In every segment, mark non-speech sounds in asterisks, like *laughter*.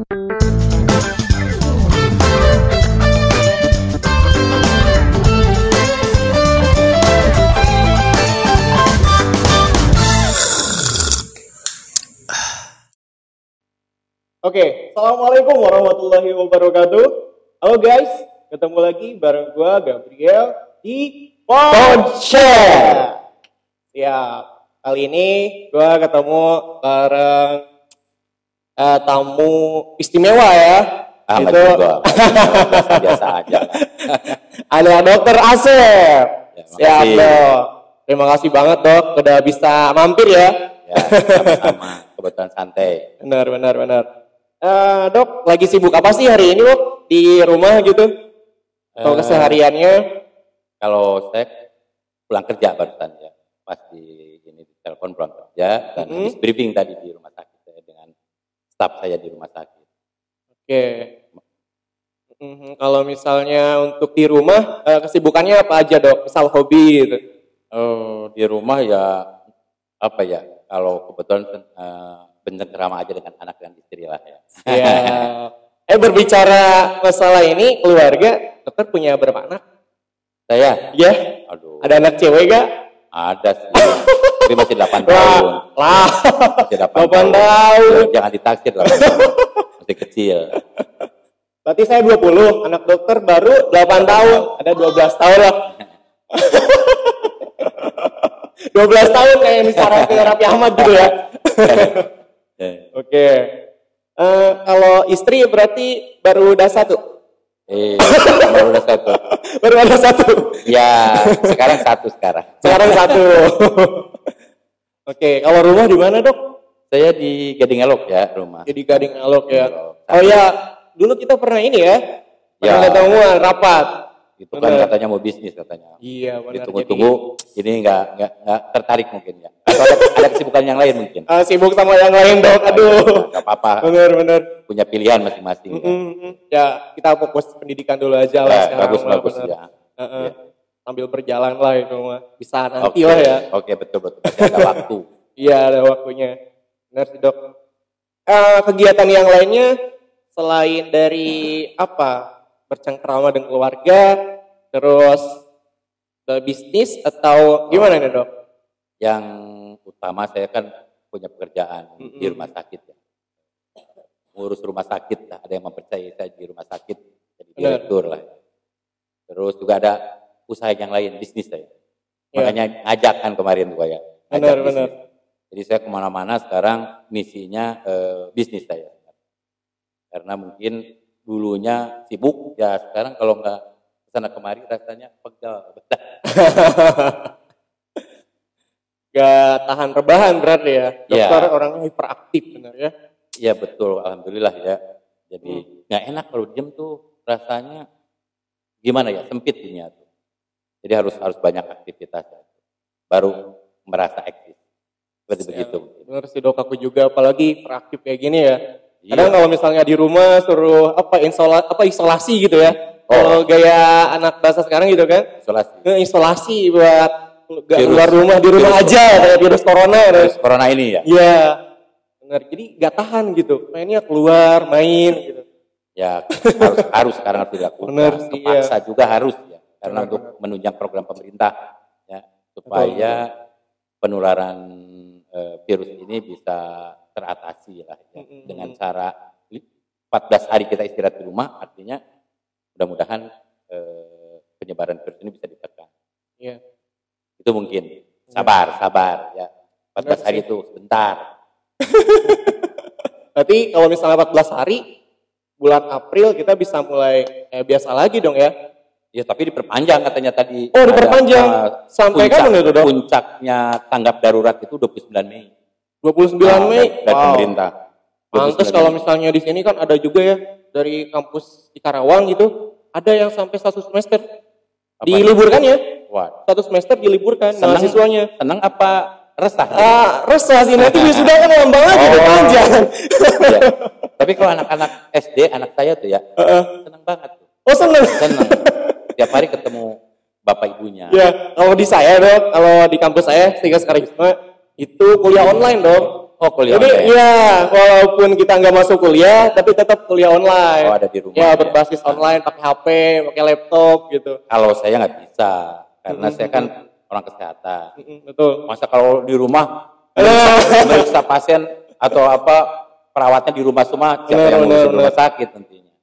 Oke, Assalamualaikum warahmatullahi wabarakatuh. Halo guys, ketemu lagi bareng gua Gabriel di Podshare. Siap. Kali ini gua ketemu bareng eh, tamu istimewa ya. Ah, Itu itu *laughs* biasa, aja. ada Dokter Asep. Ya. Siap dok. Terima kasih banget dok, udah bisa mampir ya. Ya, sama-sama. Kebetulan santai. Benar, benar, benar. Eh, dok, lagi sibuk apa sih hari ini dok? Di rumah gitu? Atau Eh, kesehariannya? Kalau saya pulang kerja barusan ya, pas di ini di telepon pulang kerja dan Mhm. habis briefing tadi di rumah sakit staf saya di rumah sakit. Oke. Mhm, Kalau misalnya untuk di rumah, eh, kesibukannya apa aja dok? Misal hobi gitu. Oh, di rumah ya apa ya? Kalau kebetulan bercengkrama aja dengan anak dan istri lah ya. Iya. *laughs* eh berbicara masalah ini, keluarga, dokter punya berapa anak? Saya, Ya, aduh, ada anak cewek gak? ada sih, tapi masih 8 tahun. Lah, lah. Masih 8 8 tahun. Jangan ditaksir 8 tahun. Masih kecil. Berarti saya 20, anak dokter baru 8 tahun, ada 12 tahun lah. *laughs* 12 tahun kayak di Sarati Rapi Ahmad gitu ya. *laughs* Eh, Oke. Eh, kalau istri berarti baru udah satu. Eh, baru udah satu. Baru ada satu. *laughs* Ya, sekarang satu sekarang. Sekarang satu. *laughs* Oke, kalau rumah di mana, Dok? Saya di Gading Elok ya rumah. Jadi Gading Alok ya. Oh ya, dulu kita pernah ini ya. Pernah Ya. ketemuan rapat. Itu kan katanya mau bisnis katanya. Iya, benar. Ditunggu-tunggu, ini nggak nggak tertarik mungkin ya. Atau ada, *laughs* ada kesibukan yang lain mungkin. Jadi, eh, sibuk sama yang lain, Dok. Aduh. Nggak apa-apa, Benar, benar. punya pilihan masing-masing. ya. Mm-mm. Ya, kita fokus pendidikan dulu aja lah Ya, sekarang. bagus mah, bagus benar. ya. Heeh. Iya. Sambil berjalan lah itu mah. Bisa nanti Oke, lah ya. oke betul betul. Masih ada waktu. *laughs* Iya, ada waktunya. Benar sih, Dok. Eh, kegiatan yang lainnya selain dari apa? Bercengkrama dengan keluarga, terus ke bisnis atau gimana nih, Dok? Yang utama saya kan punya pekerjaan di Mm-mm. rumah sakit ya. Ngurus rumah sakit lah, ada yang mempercayai saya di rumah sakit jadi direktur lah. Terus juga ada usaha yang lain, bisnis saya. Ya. Makanya ngajak kan kemarin tuh ya. ngajak Benar, bisnis. benar. Jadi saya ke mana-mana sekarang misinya eh, bisnis saya. Karena mungkin dulunya sibuk, ya sekarang kalau nggak ke sana kemari rasanya pegal. *laughs* Gak tahan rebahan berarti ya. Iya. Dokter orangnya hiperaktif benar ya. Iya betul, alhamdulillah ya. Jadi Hmm. nggak enak kalau diem tuh rasanya gimana ya sempit dunia tuh. Jadi harus harus banyak aktivitas ya. baru merasa eksis. Seperti begitu. Benar sih dok, aku juga apalagi hiperaktif kayak gini ya. Iya. Kadang kalau misalnya di rumah suruh apa isola, apa isolasi gitu ya. Oh. Kalau gaya anak bahasa sekarang gitu kan, Isolasi. eh, isolasi buat gak Virus. keluar rumah di rumah Virus. aja kayak virus corona terus. Terus corona ini ya. Iya. Benar. Jadi gak tahan gitu. Mainnya keluar, main gitu. Ya harus harus sekarang harus dilakukan. Benar Terpaksa juga harus ya. Karena Benar, untuk menunjang program pemerintah ya supaya penularan eh, virus ini bisa teratasi lah ya. Mm-mm. dengan cara li- 14 hari kita istirahat di rumah artinya mudah-mudahan eh, penyebaran virus ini bisa ditekan. Iya. Itu mungkin. Sabar, sabar ya. 14 hari itu sebentar. *laughs* Berarti kalau misalnya 14 hari, bulan April kita bisa mulai eh, biasa lagi dong ya. Ya tapi diperpanjang katanya tadi. Oh, diperpanjang. Ada, eh, Sampai puncak- kapan itu, Dok? Puncaknya tanggap darurat itu 29 Mei. 29 Nah, Mei. dari- dari Wow. pemerintah. Pantes 29 kalau Mei. misalnya di sini kan ada juga ya dari kampus di Karawang gitu, ada yang sampai satu semester Apa? diliburkan ya, Wah, satu semester diliburkan Senang. mahasiswanya. senang apa resah? Ah, resah sih nanti wisuda kan lama lagi Oh. panjang. Iya. Tapi kalau anak-anak SD, anak saya tuh ya, Heeh. senang banget oh seneng. Senang. Tiap hari ketemu bapak ibunya. Ya, kalau di saya dong, kalau di kampus saya, Tiga Sekarisma, itu kuliah online dong. Oh, kuliah Jadi online. ya walaupun kita nggak masuk kuliah, tapi tetap kuliah online. Oh, ada di rumah. Ya berbasis online, pakai HP, pakai laptop gitu. Kalau saya nggak bisa, karena saya kan orang kesehatan. Mm-mm, Betul. Masa kalau di rumah *laughs* meriksa, pasien atau apa perawatnya di rumah semua, siapa yang ngurusin benar, rumah sakit nantinya?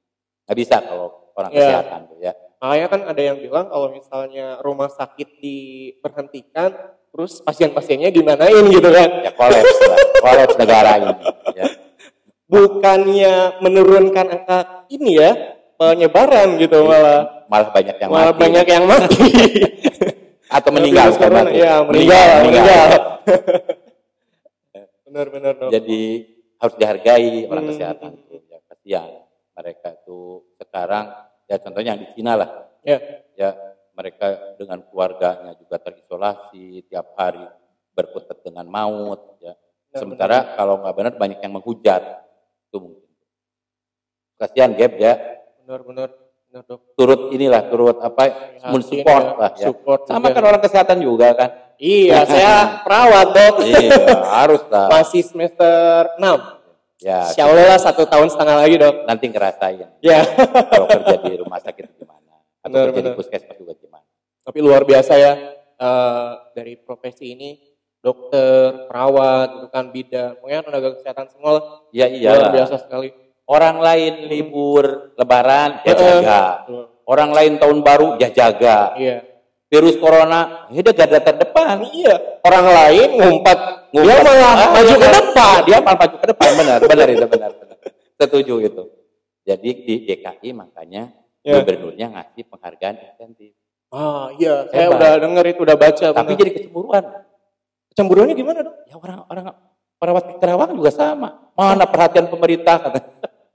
Nggak bisa kalau orang Ya. kesehatan tuh ya. Makanya kan ada yang bilang kalau misalnya rumah sakit diberhentikan, terus pasien-pasiennya gimanain gitu kan? Ya kolaps lah, kolaps negara ini. Ya. Bukannya menurunkan angka ini ya, penyebaran gitu malah Malah banyak yang malah mati. banyak yang mati. *laughs* atau meninggal. Mati. ya meninggal, meninggal. Benar-benar *laughs* dong. Jadi harus dihargai orang Hmm. kesehatan. Ya kasihan mereka itu sekarang ya contohnya yang di Cina lah. Ya, ya mereka dengan keluarganya juga terisolasi tiap hari berkutat dengan maut ya. Benar, sementara kalau nggak benar banyak yang menghujat. Itu mungkin. Kasihan Gap ya. Benar-benar benar. Dok. turut inilah turut apa Prihatin mensupport ya, lah ya. support sama juga. kan orang kesehatan juga kan. Iya, saya perawat dok. iya harus lah. Masih semester 6. ya Insya Allah lah satu tahun setengah lagi dok. nanti ngerasain. Ya, kalau kerja di rumah sakit gimana? Atau Benar, kerja di benar. puskesmas juga gimana tapi luar biasa ya eh, dari profesi ini dokter, perawat, gitu kan bidan, pokoknya tenaga kesehatan semua lah. ya luar iya biasa sekali. orang lain libur lebaran ya jaga betul. Orang lain tahun baru ya jaga. Iya. Virus corona, ya dia garda terdepan. Iya. Orang lain ngumpat, dia malah Ah, maju iya, ke depan. Dia malah maju ke depan, benar, benar itu benar, benar. Setuju itu. Jadi di DKI makanya Ya. gubernurnya ngasih penghargaan insentif. Ah iya, saya Hebat. udah denger itu, udah baca. Tapi benar. jadi kecemburuan. Cemburuannya gimana dok? Ya orang-orang perawat di Karawang juga sama. Mana perhatian pemerintah kata.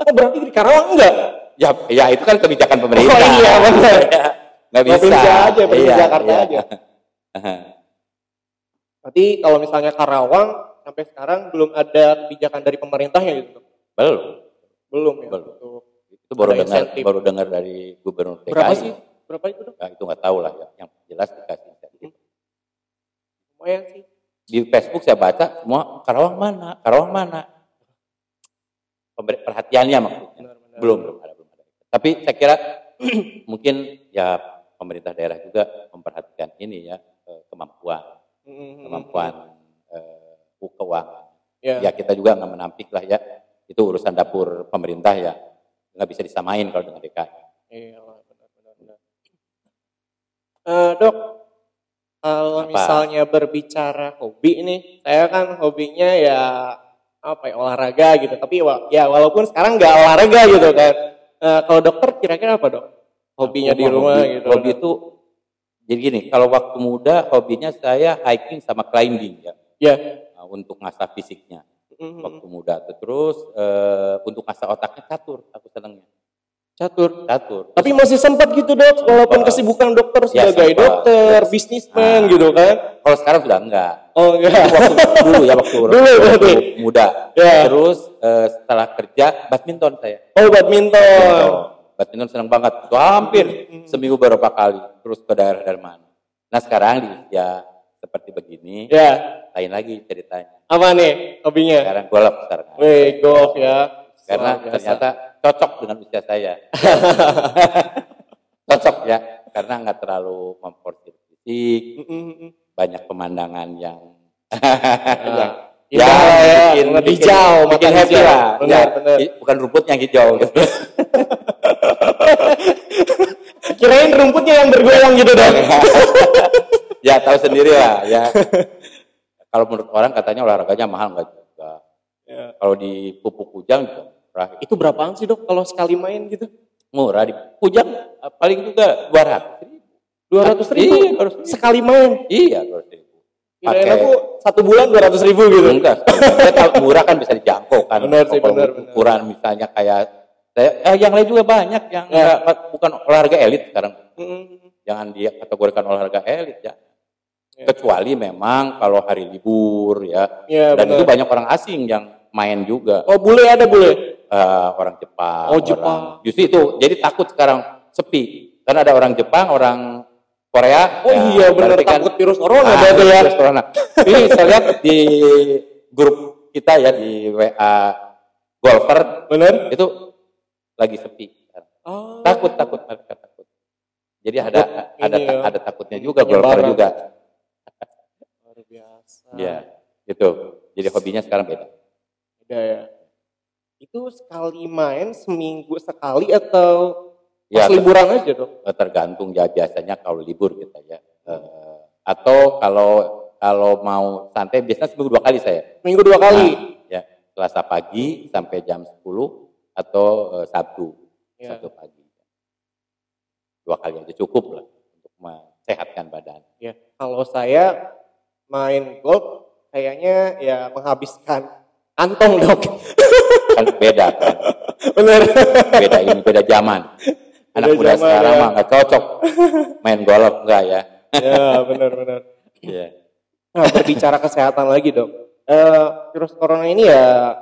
Oh berarti di Karawang enggak? Ya, ya itu kan kebijakan pemerintah. Oh, iya, benar. Ya, *laughs* Nggak bisa. Provinsi aja, provinsi Iya, Jakarta iya. aja. *laughs* Berarti kalau misalnya Karawang sampai sekarang belum ada kebijakan dari pemerintahnya gitu. Dok? Belum. Belum ya. Belum. Untuk- Itu baru dengar baru dengar dari gubernur DKI. Berapa sih? Berapa itu dok? Nah, itu nggak tahu lah ya. Yang jelas dikasih insentif. Lumayan sih. Di Facebook saya baca semua Karawang mana, Karawang mana. Perhatiannya maksudnya. Benar-benar. Belum belum ada belum ada. Tapi saya kira *clears throat* mungkin ya pemerintah daerah juga memperhatikan ini ya eh, kemampuan Mm-mm. kemampuan eh, keuangan. Ya. Ya kita juga nggak menampik lah ya. Itu urusan dapur pemerintah ya. Nggak bisa disamain kalau dengan DKI. Iya, benar-benar. benar. Eh, dok, kalau Apa? misalnya berbicara hobi nih, saya kan hobinya ya apa ya olahraga gitu. Tapi ya walaupun sekarang nggak olahraga gitu kan. Eh, kalau dokter kira-kira apa dok? Hobinya Aku di mah rumah hobi, gitu. Hobi itu jadi gini, kalau waktu muda hobinya saya hiking sama climbing ya, Ya. Nah, untuk ngasah fisiknya Mhm. waktu muda. Terus eh, untuk ngasah otaknya catur, aku senangnya Catur. catur. Tapi masih sempat gitu dok, walaupun kesibukan dokter Ya, sebagai sempat. dokter, Ya. bisnismen Ah. gitu kan. Kalau sekarang sudah enggak. Oh Itu enggak. waktu dulu ya waktu, *laughs* Dulu waktu berarti. muda. Ya. Terus eh, setelah kerja badminton saya. Oh badminton. Badminton senang banget. Itu hampir Hmm. seminggu beberapa kali. Terus ke daerah mana. Nah sekarang di usia seperti begini, Ya, lain lagi ceritanya. apa nih hobinya? Sekarang golf sekarang. Wih, golf ya. Karena Luar biasa. Cocok dengan usia saya. *laughs* cocok ya, karena nggak terlalu memforsir fisik, banyak pemandangan yang *laughs* yang lah ya, bikin, bikin- hijau, bikin mata happy lah. Benar, ya, benar. bukan rumput yang hijau gitu. *laughs* Kirain rumputnya yang bergoyang gitu dong. ya tahu sendiri lah ya. Kalau menurut orang katanya olahraganya mahal nggak juga. Ya. Kalau di pupuk kujang juga murah. Itu berapaan sih dok kalau sekali main gitu? Murah di kujang eh, paling juga 200 Dua ratus ribu Iya, 200.000. sekali main. Iya, 200 ribu. Pakai- aku satu bulan dua ratus ribu gitu. Enggak, kalau murah kan bisa dijangkau kan. Benar sih, benar. Ukuran misalnya kayak saya, eh, yang lain juga banyak yang Ya. nggak- bukan olahraga elit sekarang. Mm-mm. Jangan dia kategorikan olahraga elit ya. Ya. Kecuali memang kalau hari libur ya. Ya, Dan benar. itu banyak orang asing yang main juga. Oh bule ada bule. Eh, orang Jepang. Oh, orang- Jepang. Justru itu. Jadi takut sekarang sepi. Karena ada orang Jepang, orang Korea. Oh iya benar kan- takut virus corona Ah, ya. virus corona. Ini saya lihat di grup kita ya di WA golfer Bener? itu lagi sepi. Oh. Takut takut mereka takut. Jadi ada Takut ada ya, ada takutnya juga golfer juga. Luar biasa. Iya, gitu. Jadi hobinya sekarang beda. Beda ya. Itu sekali main seminggu sekali atau Ya, pas liburan aja dong? Eh, tergantung ya biasanya kalau libur kita ya Eh, atau kalau kalau mau santai biasanya seminggu dua kali saya Minggu dua kali. Nah, ya selasa pagi sampai jam 10 atau eh, sabtu Ya. sabtu pagi dua kali aja cukup lah untuk mensehatkan badan Ya, kalau saya main golf kayaknya ya menghabiskan kantong dok. *laughs* kan beda kan Bener. beda ini beda zaman anak Beda muda zaman, sekarang ya. mah nggak cocok main golf enggak ya ya benar-benar. Iya. Nah berbicara kesehatan lagi dok. Eh, virus corona ini ya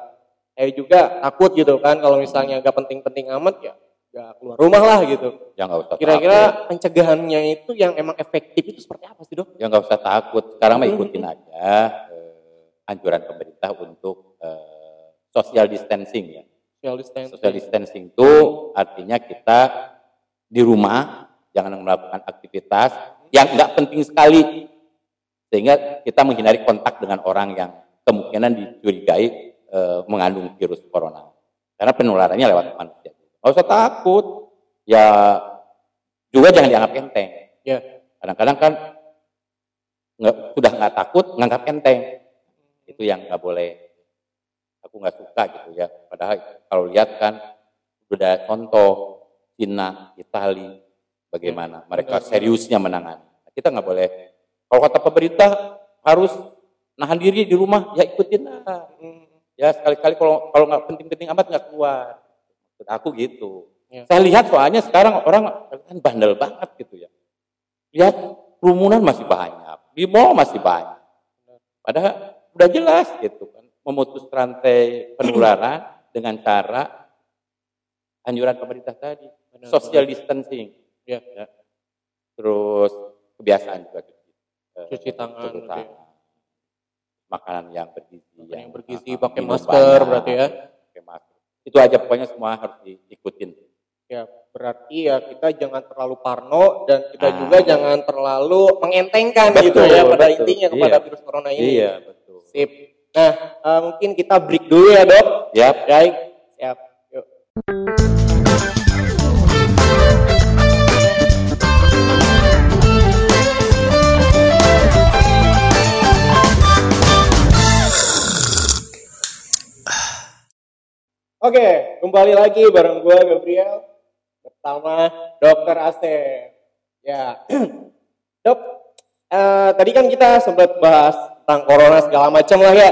saya juga takut gitu kan kalau misalnya gak penting-penting amat ya gak keluar rumah lah gitu. ya nggak usah takut Kira-kira pencegahannya itu yang emang efektif itu seperti apa sih dok? ya nggak usah takut sekarang mah Hmm. ikutin aja anjuran pemerintah untuk eh, social distancing ya. Social distancing. social distancing itu artinya kita di rumah jangan melakukan aktivitas yang nggak penting sekali. Sehingga kita menghindari kontak dengan orang yang kemungkinan dicurigai eh, mengandung virus corona. Karena penularannya lewat manusia nggak usah takut. Ya juga jangan dianggap enteng. Ya. kadang-kadang kan nggak sudah nggak takut nganggap enteng itu yang nggak boleh. Aku nggak suka gitu ya. Padahal kalau lihat kan sudah contoh Cina Itali bagaimana mereka benar. seriusnya menangani. Kita nggak boleh. Kalau kata pemerintah harus nahan diri di rumah ya ikutin lah. Hmm. ya sekali-kali kalau kalau nggak penting-penting amat nggak keluar. Maksud aku gitu. Ya. saya lihat soalnya sekarang orang kan bandel banget gitu ya. Lihat kerumunan masih banyak di mall masih banyak. Padahal udah jelas gitu kan memutus rantai penularan dengan cara anjuran pemerintah tadi Benar, social distancing Ya. ya. terus kebiasaan juga cuci, eh, Cuci tangan, cuci gitu ya. tangan. makanan yang bergizi Makanan yang bergizi, eh, pakai masker banyak, berarti ya. pakai masker itu aja pokoknya semua harus diikutin Ya, berarti ya kita jangan terlalu parno dan kita Ah. juga jangan terlalu mengentengkan Betul, gitu ya pada betul. intinya kepada Iya. virus corona ini. iya betul Sip. Nah, eh, mungkin kita break dulu ya, Dok. ya Baik. Siap. Yuk. Oke, kembali lagi bareng gue Gabriel bersama Dokter Asep. Ya, *clears throat* dok, eh, tadi kan kita sempat bahas tentang corona segala macam lah ya.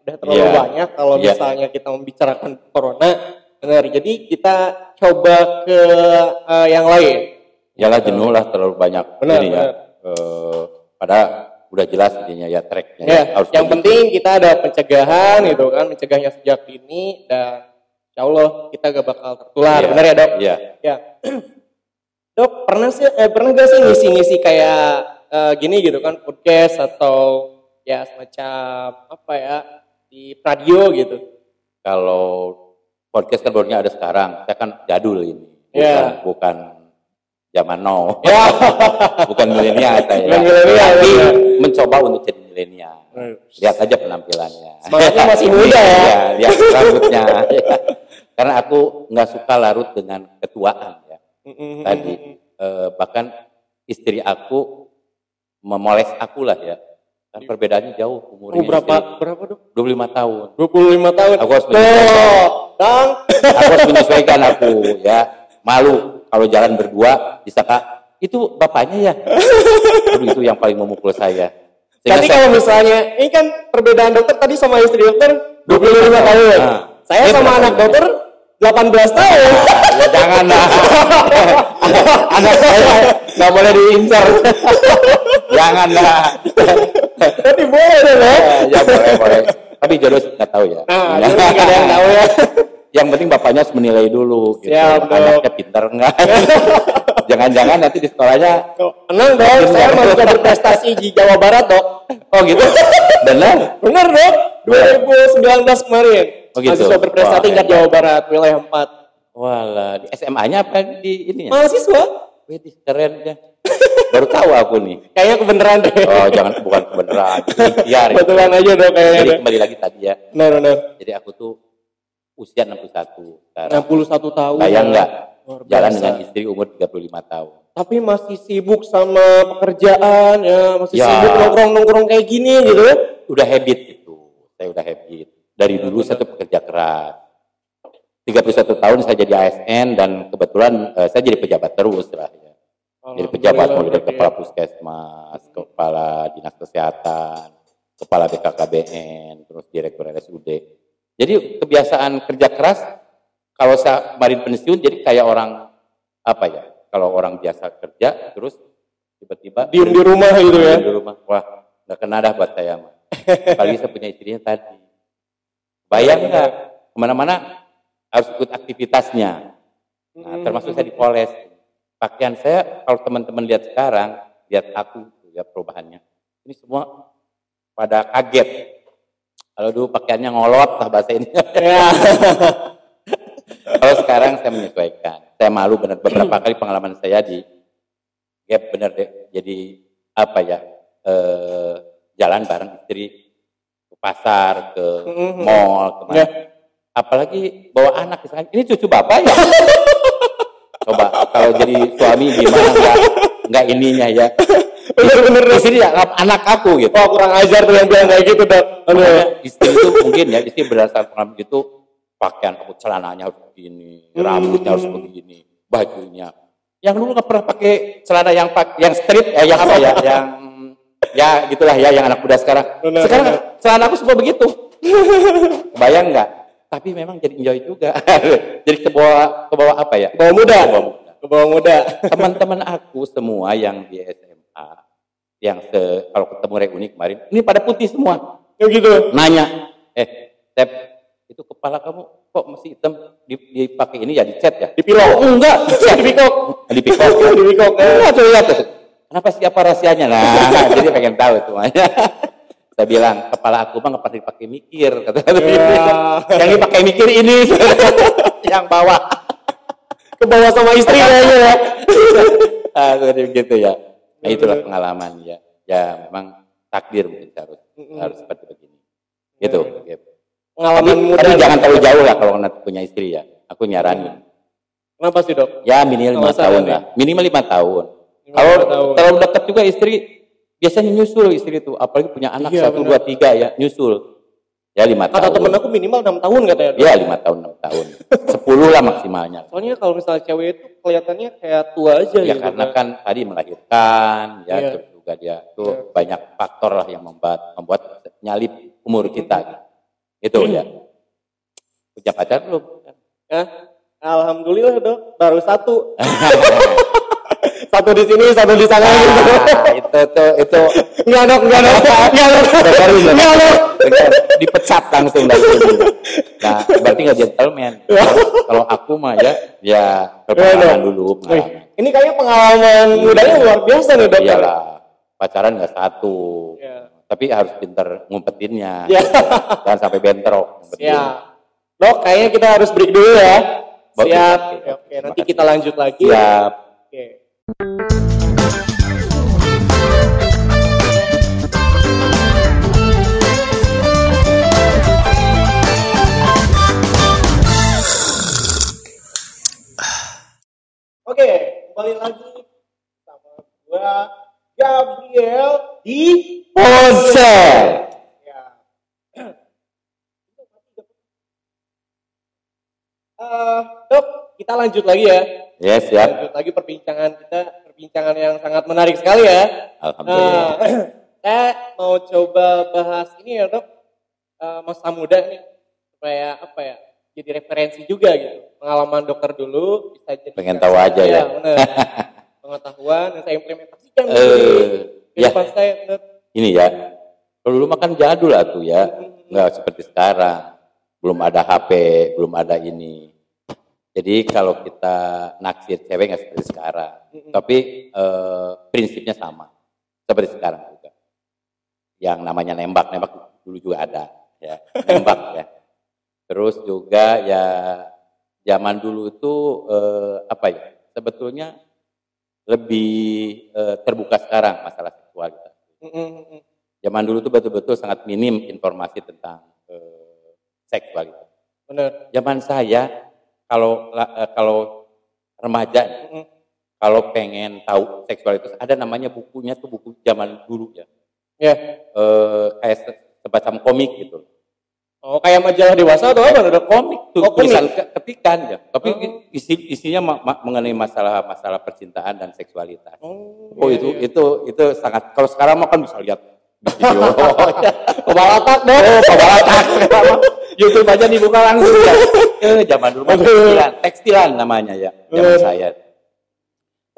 Udah terlalu Iya. banyak kalau Iya. misalnya kita membicarakan corona. Benar, jadi kita coba ke eh, yang lain. Yalah jenuh lah terlalu banyak Benar, ini ya. benar. Eh, padahal udah jelas intinya ya tracknya Ya, harus yang begitu. penting kita ada pencegahan gitu kan, mencegahnya sejak dini dan insya Allah kita gak bakal tertular. Iya, Benar ya dok? Iya. Ya, *clears throat* dok pernah sih eh, pernah gak sih ngisi-ngisi kayak eh, gini gitu kan podcast atau ya semacam apa ya di radio gitu? Kalau podcast kan barunya ada sekarang, saya kan jadul ini, bukan, Iya. bukan zaman now, Ya, *laughs* bukan milenial saya. Bukan milenial, Tapi iya. mencoba untuk jadi milenial. Lihat aja penampilannya. Semangatnya masih *laughs* muda ya. Iya, lihat *laughs* rambutnya. Karena aku nggak suka larut dengan ketuaan ya. Tadi eh, bahkan istri aku memoles aku lah ya. Kan perbedaannya jauh umurnya. Oh, berapa istri. berapa dok? 25 tahun. 25 tahun. Aku harus menyesuaikan. Dang. Aku harus menyesuaikan aku ya. Malu kalau jalan berdua disangka itu bapaknya ya. Aduh, *laughs* itu yang paling memukul saya. Sehingga Tapi kalau misalnya ini kan perbedaan dokter tadi sama istri dokter 25 tahun. Nah, Saya sama anak dokter 18 tahun. ya jangan lah. *laughs* anak saya nggak boleh diincar. jangan lah. Tapi boleh dong ya. ya, ya boleh boleh. Tapi jodoh nggak tahu ya. Nah, nggak ada yang tahu ya. *laughs* Yang penting bapaknya harus menilai dulu gitu. Dok. Anaknya pintar enggak. *laughs* jangan-jangan nanti di sekolahnya Tenang dong, saya mahasiswa berprestasi di Jawa Barat dok. oh gitu *laughs* benar Bener dok, 2019 kemarin. Oh, gitu. Mahasiswa berprestasi tingkat. Jawa Barat, wilayah 4. Walah, di SMA-nya apa di ini ya? Mahasiswa? Wih, keren ya. Baru tahu aku nih. Kayaknya kebenaran deh. Oh, jangan bukan kebenaran. *laughs* Ikhtiar. ya. Betulan aja dok kayaknya. Jadi kembali lagi tadi ya. Benar benar. Jadi aku tuh usia 61 sekarang. 61 tahun. Bayang nggak? Jalan dengan istri umur 35 tahun. Tapi masih sibuk sama pekerjaan ya, masih Ya. sibuk nongkrong-nongkrong kayak gini gitu ya. Udah habit itu. Saya udah habit. Dari dulu saya tuh pekerja keras. 31 tahun saya jadi ASN dan kebetulan eh, saya jadi pejabat terus lah ya. Jadi pejabat mulai dari kepala puskesmas, kepala dinas kesehatan, kepala BKKBN, terus direktur RSUD. Jadi kebiasaan kerja keras kalau saya kemarin pensiun jadi kayak orang apa ya? Kalau orang biasa kerja terus tiba-tiba Diem di rumah gitu ya. Di rumah. Wah, nggak kena dah buat saya mah. Apalagi saya punya istrinya tadi. Bayang nggak ke mana-mana harus ikut aktivitasnya. Nah, termasuk saya di Polres. Pakaian saya kalau teman-teman lihat sekarang, lihat aku, lihat perubahannya. Ini semua pada kaget. Kalau dulu pakaiannya ngolot lah bahasa ini. Ya. *laughs* kalau sekarang saya menyesuaikan. Saya malu benar beberapa kali pengalaman saya di gap benar deh. Jadi apa ya? Eh, jalan bareng istri ke pasar, ke Mhm. mall, ke mana. Ya. Apalagi bawa anak misalkan. Ini cucu bapak ya? *laughs* Coba kalau jadi suami gimana nggak nggak ininya ya? Bener-bener. Di sini ya anak aku gitu. Wah kurang ajar tuh yang bilang kayak gitu dok. Istri itu mungkin ya istri berdasarkan pengalaman gitu pakaian aku celananya harus begini, Hmm. rambutnya harus begini, bajunya. Yang dulu nggak pernah pakai celana yang pak yang strip eh yang apa ya, yang ya gitulah ya yang anak muda sekarang. Benar, sekarang benar. celana aku semua begitu. *laughs* Bayang nggak? Tapi memang jadi enjoy juga. *laughs* jadi ke bawah ke bawah apa ya? Bawa muda. Ke bawah muda. Ke bawah muda. Teman-teman aku semua yang di SMA yang se kalau ketemu reuni kemarin ini pada putih semua Ya gitu. nanya, eh, Tep, itu kepala kamu kok masih hitam Di- dipakai ini ya dicat ya? Dipilok. Oh, enggak, Dipikok. *laughs* dipikok. *laughs* Dipikok. ya. Enggak tuh lihat tuh. Kenapa siapa rahasianya? Nah, *laughs* jadi pengen tahu semuanya. Saya bilang, kepala aku mah nggak pernah dipakai mikir. Kata Ya. Yang dipakai mikir ini. yang bawah. Ke bawah sama istri ya. ah, begitu ya. Nah, itulah pengalaman ya. Ya, memang takdir mungkin harus harus seperti begini. Gitu. Pengalaman Tapi, muda. tapi jangan terlalu jauh lah kalau nanti punya istri ya. Aku nyaranin. Kenapa sih dok? Ya minimal lima tahun ya. lah. Minimal lima tahun. Kalau terlalu dekat juga istri, biasanya nyusul istri itu. Apalagi punya anak Iya, satu, dua, tiga ya, nyusul. Ya lima Kata tahun. temen aku minimal 6 tahun katanya. Ya lima tahun, enam tahun. Sepuluh lah maksimalnya. Soalnya kalau misalnya cewek itu kelihatannya kayak tua aja Ya gitu. karena kan tadi melahirkan, ya Iya. terus juga dia tuh banyak faktor lah yang membuat membuat nyalip umur kita. Itu ya. Punya pacar belum? Ya. Alhamdulillah dok, baru satu. *laughs* satu di sini, satu di sana gitu. Ah, itu tuh itu Enggak dok, enggak dok, enggak dok. Ya. Enggak dok. Dipecat langsung dari sini. Nah, berarti nggak gentleman. Kalau aku mah ya, ya pengalaman dong. dulu. Pengalaman. ini kayaknya pengalaman mudanya luar biasa nih dok. Iyalah, pacaran nggak satu. Iya. Tapi harus pinter ngumpetinnya. Iya. Jangan sampai bentrok. Siap. Dok, kayaknya kita harus break dulu ya. Siap. oke, nanti kita lanjut lagi. Siap. Oke, kembali lagi sama gua Gabriel di Ponsel. Ya. *clears throat* Eh, dok, kita lanjut lagi ya. Yes, siap. Lanjut lagi perbincangan kita, perbincangan yang sangat menarik sekali ya. Alhamdulillah. Nah, *clears throat* saya mau coba bahas ini ya dok, Eh, masa muda nih, supaya apa ya, jadi referensi juga gitu. Pengalaman dokter dulu bisa jadi Pengen tahu aja ya. bener. *laughs* Pengetahuan yang saya implementasikan di Eh, ya. saya bener. Ini ya. Kalau dulu makan jadul lah tuh ya. Nggak seperti sekarang. Belum ada HP, belum ada ini. Jadi kalau kita naksir cewek nggak seperti sekarang, tapi eh, prinsipnya sama seperti sekarang juga. Yang namanya nembak, nembak dulu juga ada, ya nembak ya. Terus juga ya zaman dulu itu eh, apa ya? Sebetulnya lebih eh, terbuka sekarang masalah seksualitas. Mm-mm. Zaman dulu tuh betul-betul sangat minim informasi tentang eh, seksualitas. Bener. Zaman saya kalau la- eh, kalau remaja kalau pengen tahu seksualitas ada namanya bukunya tuh buku zaman dulu ya. Ya. Eh, kayak se- semacam komik gitu. Oh, kayak majalah dewasa atau apa? Dok? Komik tuh Oh, tulisan ke- ketikan ya. Tapi Oh. isi isinya ma- ma- mengenai masalah-masalah percintaan dan seksualitas. Oh, Oh iya, itu iya. itu itu sangat kalau sekarang mah kan bisa lihat video. *laughs* Kepala otak dong. Oh, kepala otak. YouTube aja dibuka langsung ya. *laughs* Eh, zaman dulu mah tekstilan, tekstilan namanya ya, zaman Bener. saya.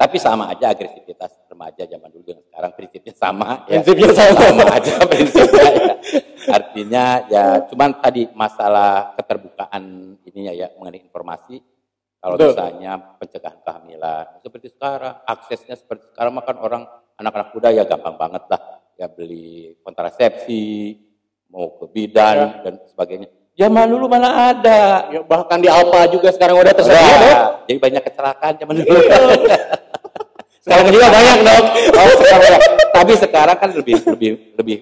Tapi sama aja agresivitas remaja zaman dulu dengan sekarang prinsipnya sama ya. Prinsipnya sama. sama aja prinsipnya ya. Artinya ya cuman tadi masalah keterbukaan ininya ya mengenai informasi kalau Betul. misalnya pencegahan kehamilan seperti sekarang aksesnya seperti sekarang makan orang anak-anak muda ya gampang banget lah ya beli kontrasepsi mau ke bidan dan sebagainya zaman dulu mana ada Ya, bahkan di Alfa juga sekarang udah tersedia, Dok. jadi banyak kecelakaan zaman dulu *laughs* Iya. sekarang juga banyak dong oh, sekarang ya. tapi sekarang kan lebih lebih lebih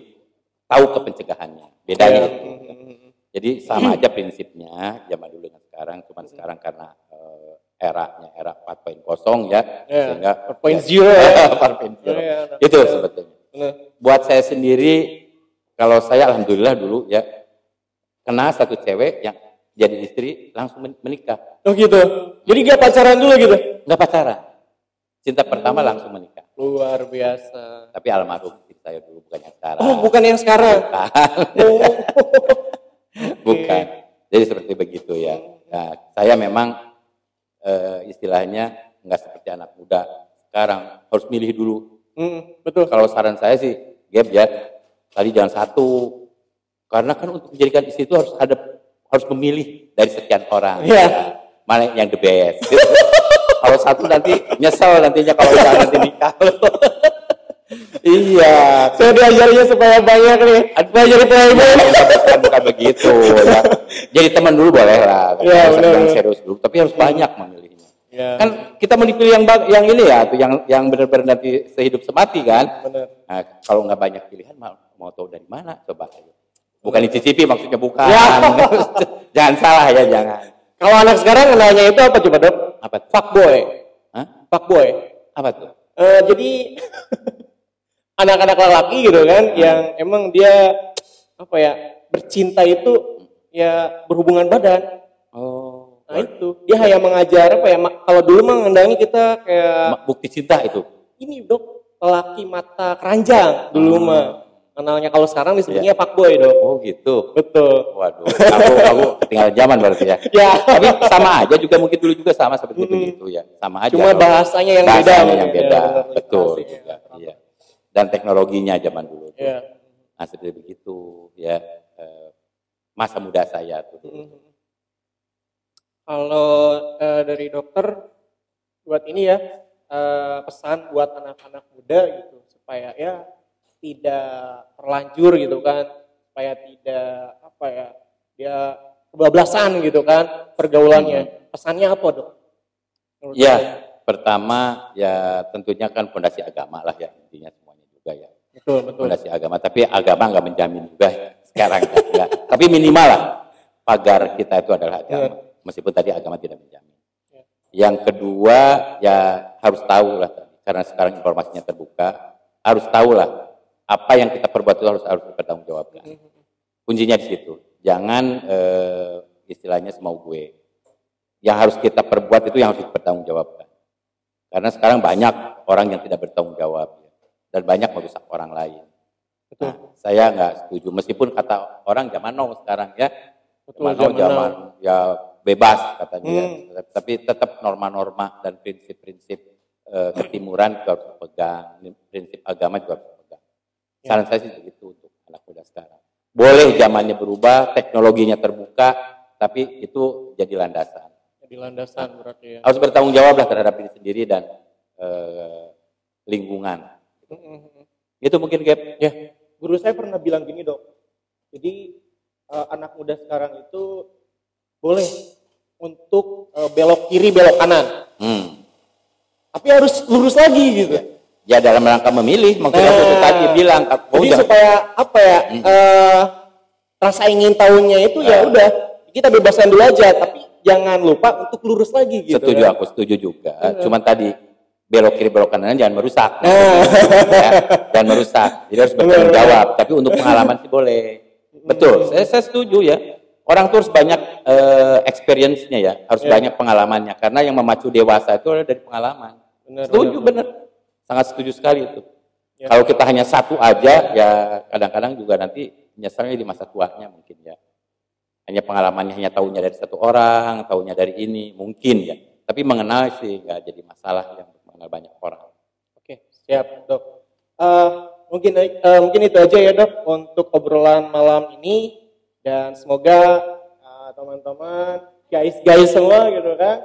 tahu ke pencegahannya bedanya Ya. Mm-mm. jadi sama aja prinsipnya zaman dulu dengan sekarang cuman sekarang karena eh, eranya era 4.0 ya Ya, sehingga 4.0 ya. 4.0 Iya, itu sebetulnya Bener. buat saya sendiri kalau saya alhamdulillah dulu ya kena satu cewek yang jadi istri langsung men- menikah Oh gitu. Jadi gak pacaran dulu gitu? nggak pacaran cinta pertama langsung menikah. Luar biasa. tapi almarhum istri saya dulu bukan yang sekarang. Oh, bukan yang sekarang. Oh. *laughs* bukan. Jadi seperti begitu ya. Nah, saya memang eh, istilahnya nggak seperti anak muda. Sekarang harus milih dulu. Mm, betul. kalau saran saya sih gap ya. Tadi jangan satu. Karena kan untuk menjadikan istri itu harus ada harus memilih dari sekian orang. Iya. Ya, mana yang the best *laughs* kalau satu nanti nyesel nantinya kalau udah nanti nikah *laughs* iya Saya diajarnya supaya banyak nih. Supaya jadi playboy. bukan, bukan begitu ya. jadi teman dulu boleh lah *laughs* Iya, usah benar, yang benar. serius dulu tapi harus banyak memilihnya Ya. kan kita mau dipilih yang yang ini ya tuh yang yang benar-benar nanti sehidup semati kan Bener. Nah, kalau nggak banyak pilihan mau, mau tahu dari mana coba aja. Bukan dicicipi maksudnya bukan. Ya. *laughs* jangan salah ya jangan. Kalau anak sekarang kenalnya itu apa coba dok? Apa tuh? Fuckboy. Hah? Fuckboy. Apa tuh? Eh, jadi *laughs* anak-anak lelaki gitu kan, yang emang dia apa ya bercinta itu ya berhubungan badan. Oh. Nah itu dia hanya mengajar apa ya? Kalau dulu mah ngendangi kita kayak Bukti cinta itu. ini dok lelaki mata keranjang dulu Hmm. mah. Kenalnya kalau sekarang disebutnya fuckboy dok. Oh gitu. Betul. Waduh, aku aku ketinggalan zaman berarti ya. Ya. Tapi sama aja juga mungkin dulu juga sama seperti Mm-mm. begitu ya. Sama aja. Cuma bahasanya yang beda. bahasanya yang Ya, beda. benar, Betul literasinya. juga. Iya. Dan teknologinya zaman dulu. tuh. Ya. Nah, seperti begitu ya. Eh, masa muda saya tuh. Mhm. Kalau eh, dari dokter buat ini ya eh, pesan buat anak-anak muda gitu supaya ya tidak terlanjur gitu kan supaya tidak apa ya dia kebablasan gitu kan pergaulannya pesannya apa dok? Menurut Ya, saya. pertama ya tentunya kan fondasi agama lah ya intinya semuanya juga ya. betul betul. Fondasi agama, tapi agama nggak menjamin juga sekarang ya. Nggak. Tapi minimal lah pagar kita itu adalah agama. Meskipun tadi agama tidak menjamin. Ya. Yang kedua ya harus tahu lah karena sekarang informasinya terbuka, harus tahu lah apa yang kita perbuat itu harus harus dipertanggungjawabkan. Kuncinya di situ. Jangan eh, istilahnya semau gue. Yang harus kita perbuat itu yang harus dipertanggungjawabkan. Karena sekarang banyak orang yang tidak bertanggung jawab ya. dan banyak merusak orang lain. Betul. Nah, saya nggak setuju meskipun kata orang zaman now sekarang ya, Betul, zaman now zaman zaman ya bebas katanya, ya. Hmm. tapi tetap norma-norma dan prinsip-prinsip eh, ketimuran juga harus dipegang, prinsip agama juga harus. Ya. Saran saya sih begitu untuk anak muda sekarang. Boleh zamannya berubah, teknologinya terbuka, tapi itu jadi landasan. Di landasan berarti ya. Harus bertanggung jawab lah terhadap diri sendiri dan eh, lingkungan. Mm-mm. Itu mungkin Gap. Ya, guru saya pernah bilang gini dok. Jadi eh, anak muda sekarang itu boleh untuk eh, belok kiri belok kanan, Hmm. tapi harus lurus lagi gitu. Ya dalam rangka memilih, maksudnya Nah. aku tadi bilang, oh Jadi supaya apa ya Hmm. eh, rasa ingin tahunya itu ya Ah. udah kita bebaskan dulu aja, tapi jangan lupa untuk lurus lagi gitu. setuju kan. aku setuju juga. Iya. Cuman tadi belok kiri belok kanan jangan merusak. Nah. ya, jangan merusak. Jadi harus bertanggung jawab. Tapi untuk pengalaman sih boleh. Betul. Saya, saya setuju ya. Orang tuh harus banyak eh, experience-nya ya, harus Iya. banyak pengalamannya. Karena yang memacu dewasa itu adalah dari pengalaman. Benar, setuju benar. benar. Sangat setuju sekali itu. Ya. Kalau kita hanya satu aja, ya kadang-kadang juga nanti nyesalnya di masa tuanya mungkin ya. Hanya pengalamannya hanya tahunya dari satu orang, tahunya dari ini, mungkin ya. Tapi mengenal sih nggak jadi masalah yang mengenal banyak orang. Oke, siap dok. Eh, mungkin eh, mungkin itu aja ya dok untuk obrolan malam ini dan semoga eh, teman-teman guys guys semua gitu kan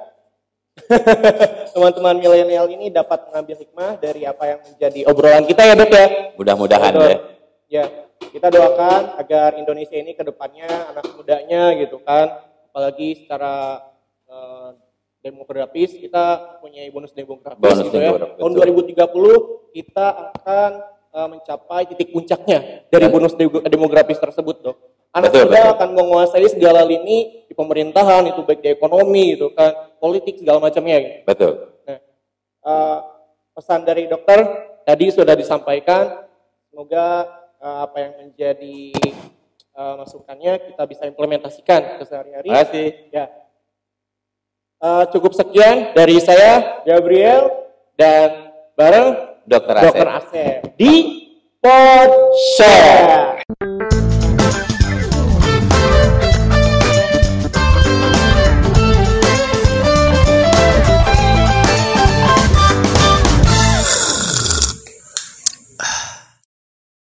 *laughs* teman-teman milenial ini dapat mengambil hikmah dari apa yang menjadi obrolan kita ya dok ya. Mudah-mudahan ya. Ya, kita doakan agar Indonesia ini ke depannya anak mudanya gitu kan, apalagi secara eh, demografis kita punya bonus demografis Bonus gitu ya. demografis, Tahun betul. 2030 kita akan eh, mencapai titik puncaknya dari Dan- bonus de- demografis tersebut, Dok. Anak Betul, muda betul. akan menguasai segala lini pemerintahan itu baik di ekonomi gitu kan, politik segala macamnya gitu. Betul. Nah, eh, pesan dari dokter tadi sudah disampaikan. Semoga eh, apa yang menjadi eh, masukannya kita bisa implementasikan ke sehari-hari. Terima kasih. Ya. Eh, cukup sekian dari saya Gabriel dan bareng Dokter Asep. Dokter Asep di Pod Share.